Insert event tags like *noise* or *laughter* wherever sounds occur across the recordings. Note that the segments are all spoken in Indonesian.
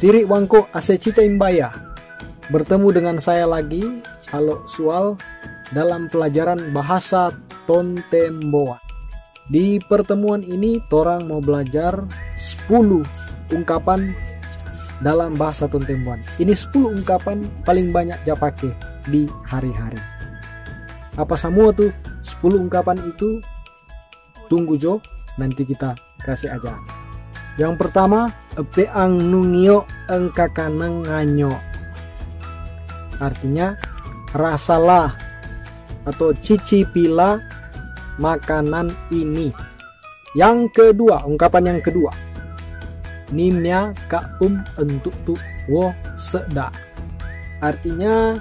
Siri Wangko Asecita Imbaya. Bertemu dengan saya lagi Halo Sual Dalam pelajaran bahasa Tontemboa Di pertemuan ini Torang mau belajar 10 ungkapan dalam bahasa Tontemboan. Ini 10 ungkapan paling banyak japake di hari-hari. Apa semua tuh 10 ungkapan itu? Tunggu Jo. Nanti kita kasih aja. Yang pertama, epe ang nungio engkakaneng nganyo. Artinya, rasalah atau cicipilah makanan ini. Yang kedua, ungkapan yang kedua. Nimnya kapum untuk tu wo seda. Artinya,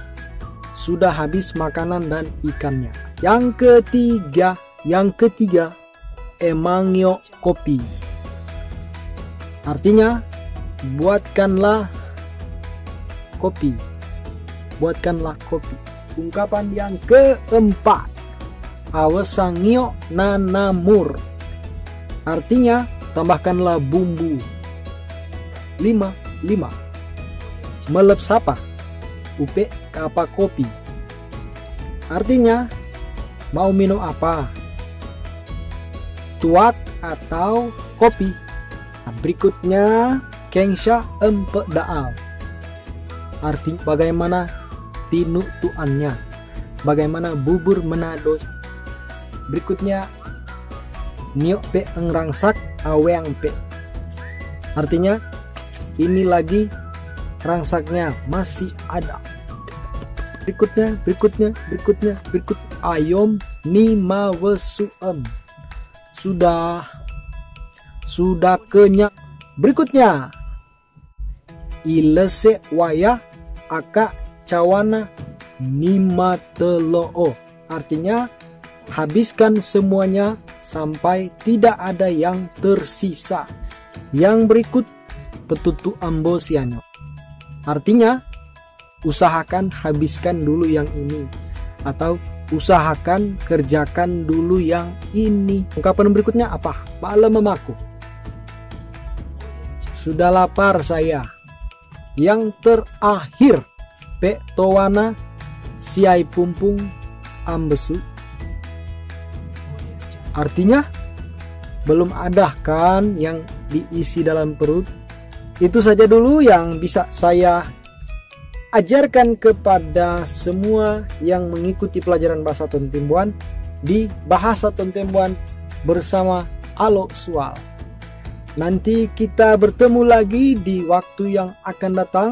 sudah habis makanan dan ikannya. Yang ketiga, yang ketiga, emangyo kopi Artinya, buatkanlah kopi. Buatkanlah kopi. Ungkapan yang keempat. Awasangyo nanamur. Artinya, tambahkanlah bumbu. Lima, lima. Melep sapa. Upe kapa kopi. Artinya, mau minum apa? Tuak atau kopi berikutnya Kengsha empe daal. Arti bagaimana tinutuannya. Bagaimana bubur Manado. Berikutnya Niok pe engrangsak aweng pe. Artinya ini lagi rangsaknya masih ada. Berikutnya, berikutnya, berikutnya, berikut ayom nima wesuem. Sudah sudah kenyang. Berikutnya, ilese waya aka cawana nima teloo. Artinya, habiskan semuanya sampai tidak ada yang tersisa. Yang berikut petutu ambosiano. Artinya, usahakan habiskan dulu yang ini atau usahakan kerjakan dulu yang ini. Ungkapan berikutnya apa? Malam memaku. Sudah lapar saya. Yang terakhir, Pe Towana Siai Pumpung Ambesu. Artinya, belum ada kan yang diisi dalam perut. Itu saja dulu yang bisa saya ajarkan kepada semua yang mengikuti pelajaran bahasa Tontimbuan di Bahasa Tontimbuan bersama Alo Sual. Nanti kita bertemu lagi di waktu yang akan datang.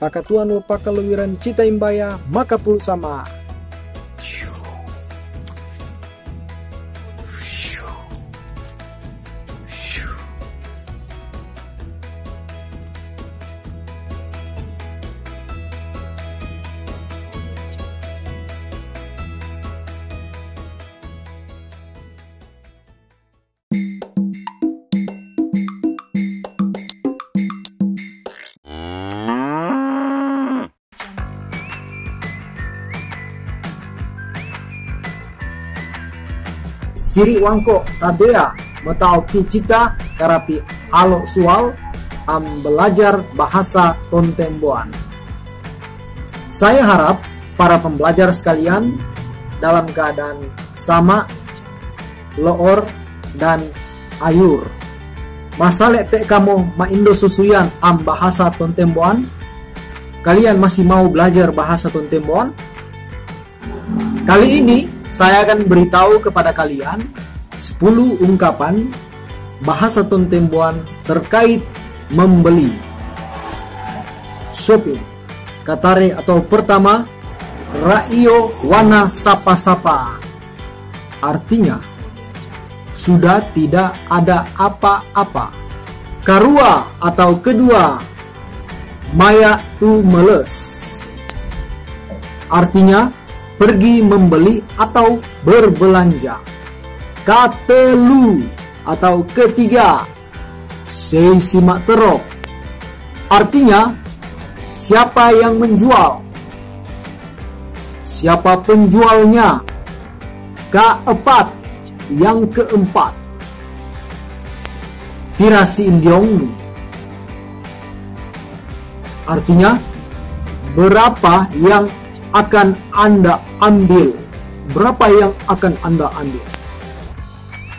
Pakatuan wapakaluwiran cita imbaya maka puluh sama. Siri wangko tabea metau cita karapi alo sual am belajar bahasa Tontemboan. Saya harap para pembelajar sekalian dalam keadaan sama, loor, dan ayur. Masalah tek kamu maindo susuyan am bahasa Tontemboan? Kalian masih mau belajar bahasa Tontemboan? Kali ini saya akan beritahu kepada kalian 10 ungkapan bahasa Tontembuan terkait membeli. Shopping. Katare atau pertama, Raio Wana Sapa-Sapa. Artinya, sudah tidak ada apa-apa. Karua atau kedua, Maya tu meles. Artinya, pergi membeli atau berbelanja. Katelu atau ketiga, sei simak terok. Artinya, siapa yang menjual? Siapa penjualnya? Keempat, yang keempat. Pirasi Indiong Artinya, berapa yang akan Anda ambil? Berapa yang akan Anda ambil?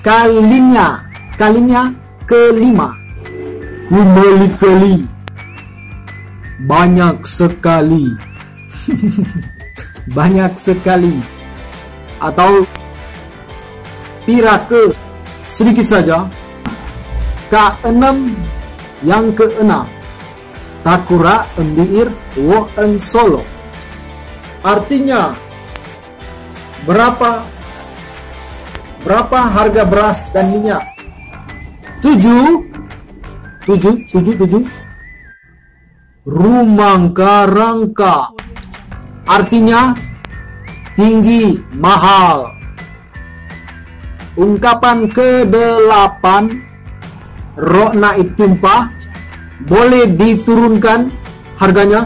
Kalinya, kalinya kelima. Kembali kali. Banyak sekali. *laughs* Banyak sekali. Atau pirake sedikit saja. Keenam yang keenam. Takura embiir wo en solo. Artinya berapa berapa harga beras dan minyak? Tujuh, tujuh, tujuh, tujuh. Rumangka rangka. Artinya tinggi, mahal. Ungkapan ke-8 Rokna itimpa boleh diturunkan harganya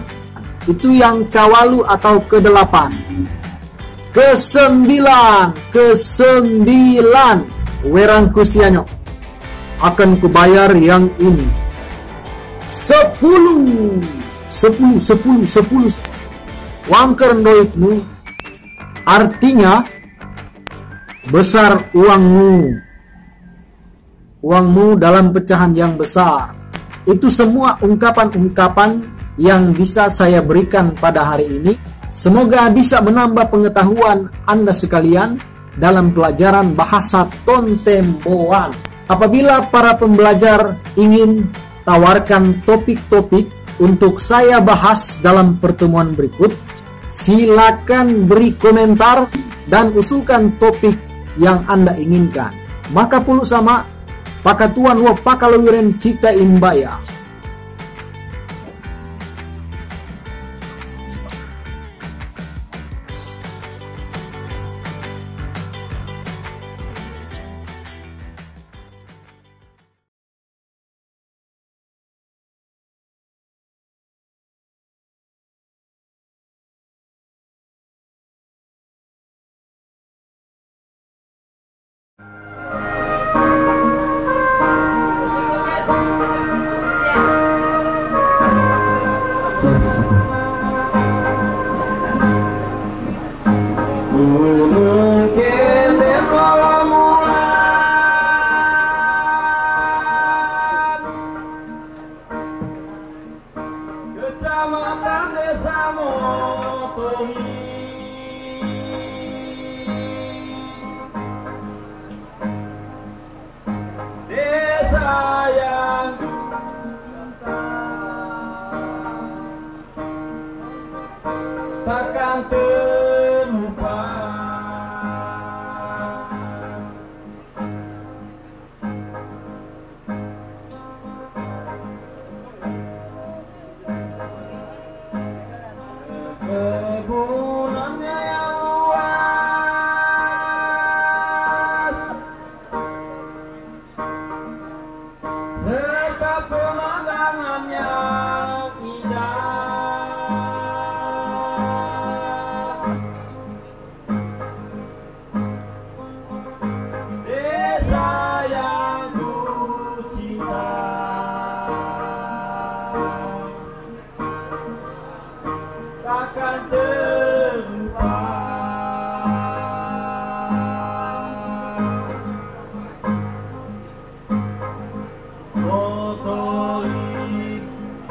itu yang kawalu atau ke-8 ke-9 ke-9 werang kusianyo. Akan kubayar yang ini. 10 10 10 10 wangker noitmu artinya besar uangmu. Uangmu dalam pecahan yang besar. Itu semua ungkapan-ungkapan yang bisa saya berikan pada hari ini. Semoga bisa menambah pengetahuan Anda sekalian dalam pelajaran bahasa Tontemboan. Apabila para pembelajar ingin tawarkan topik-topik untuk saya bahas dalam pertemuan berikut, silakan beri komentar dan usulkan topik yang Anda inginkan. Maka puluh sama pakatuan wo pakalawiren cita imbaya.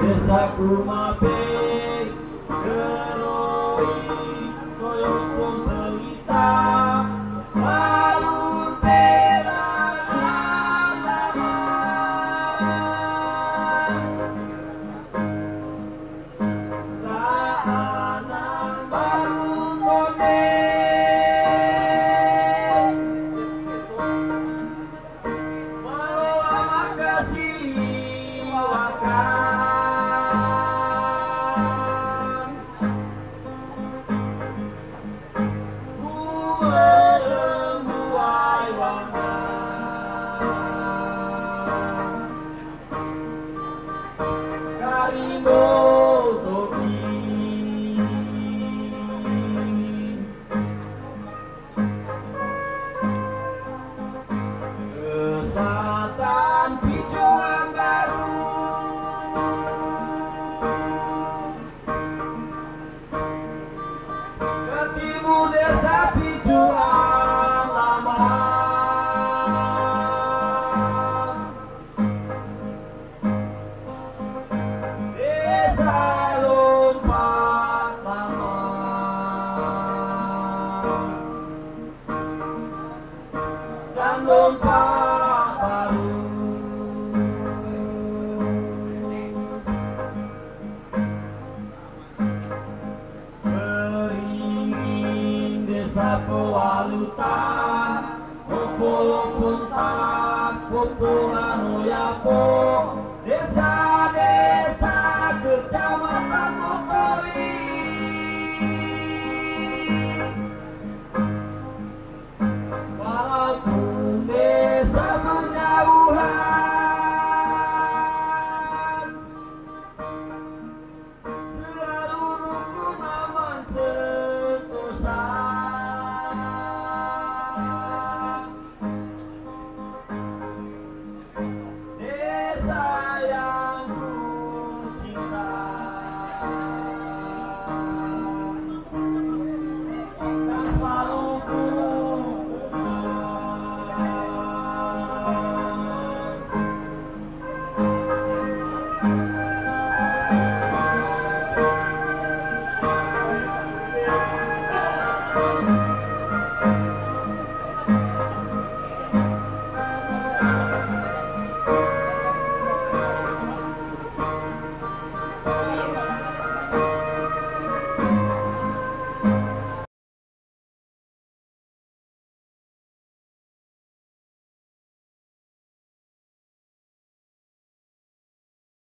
Desakuma Pe Oh. Pewalutan Opo-opo tak, opo anu yapo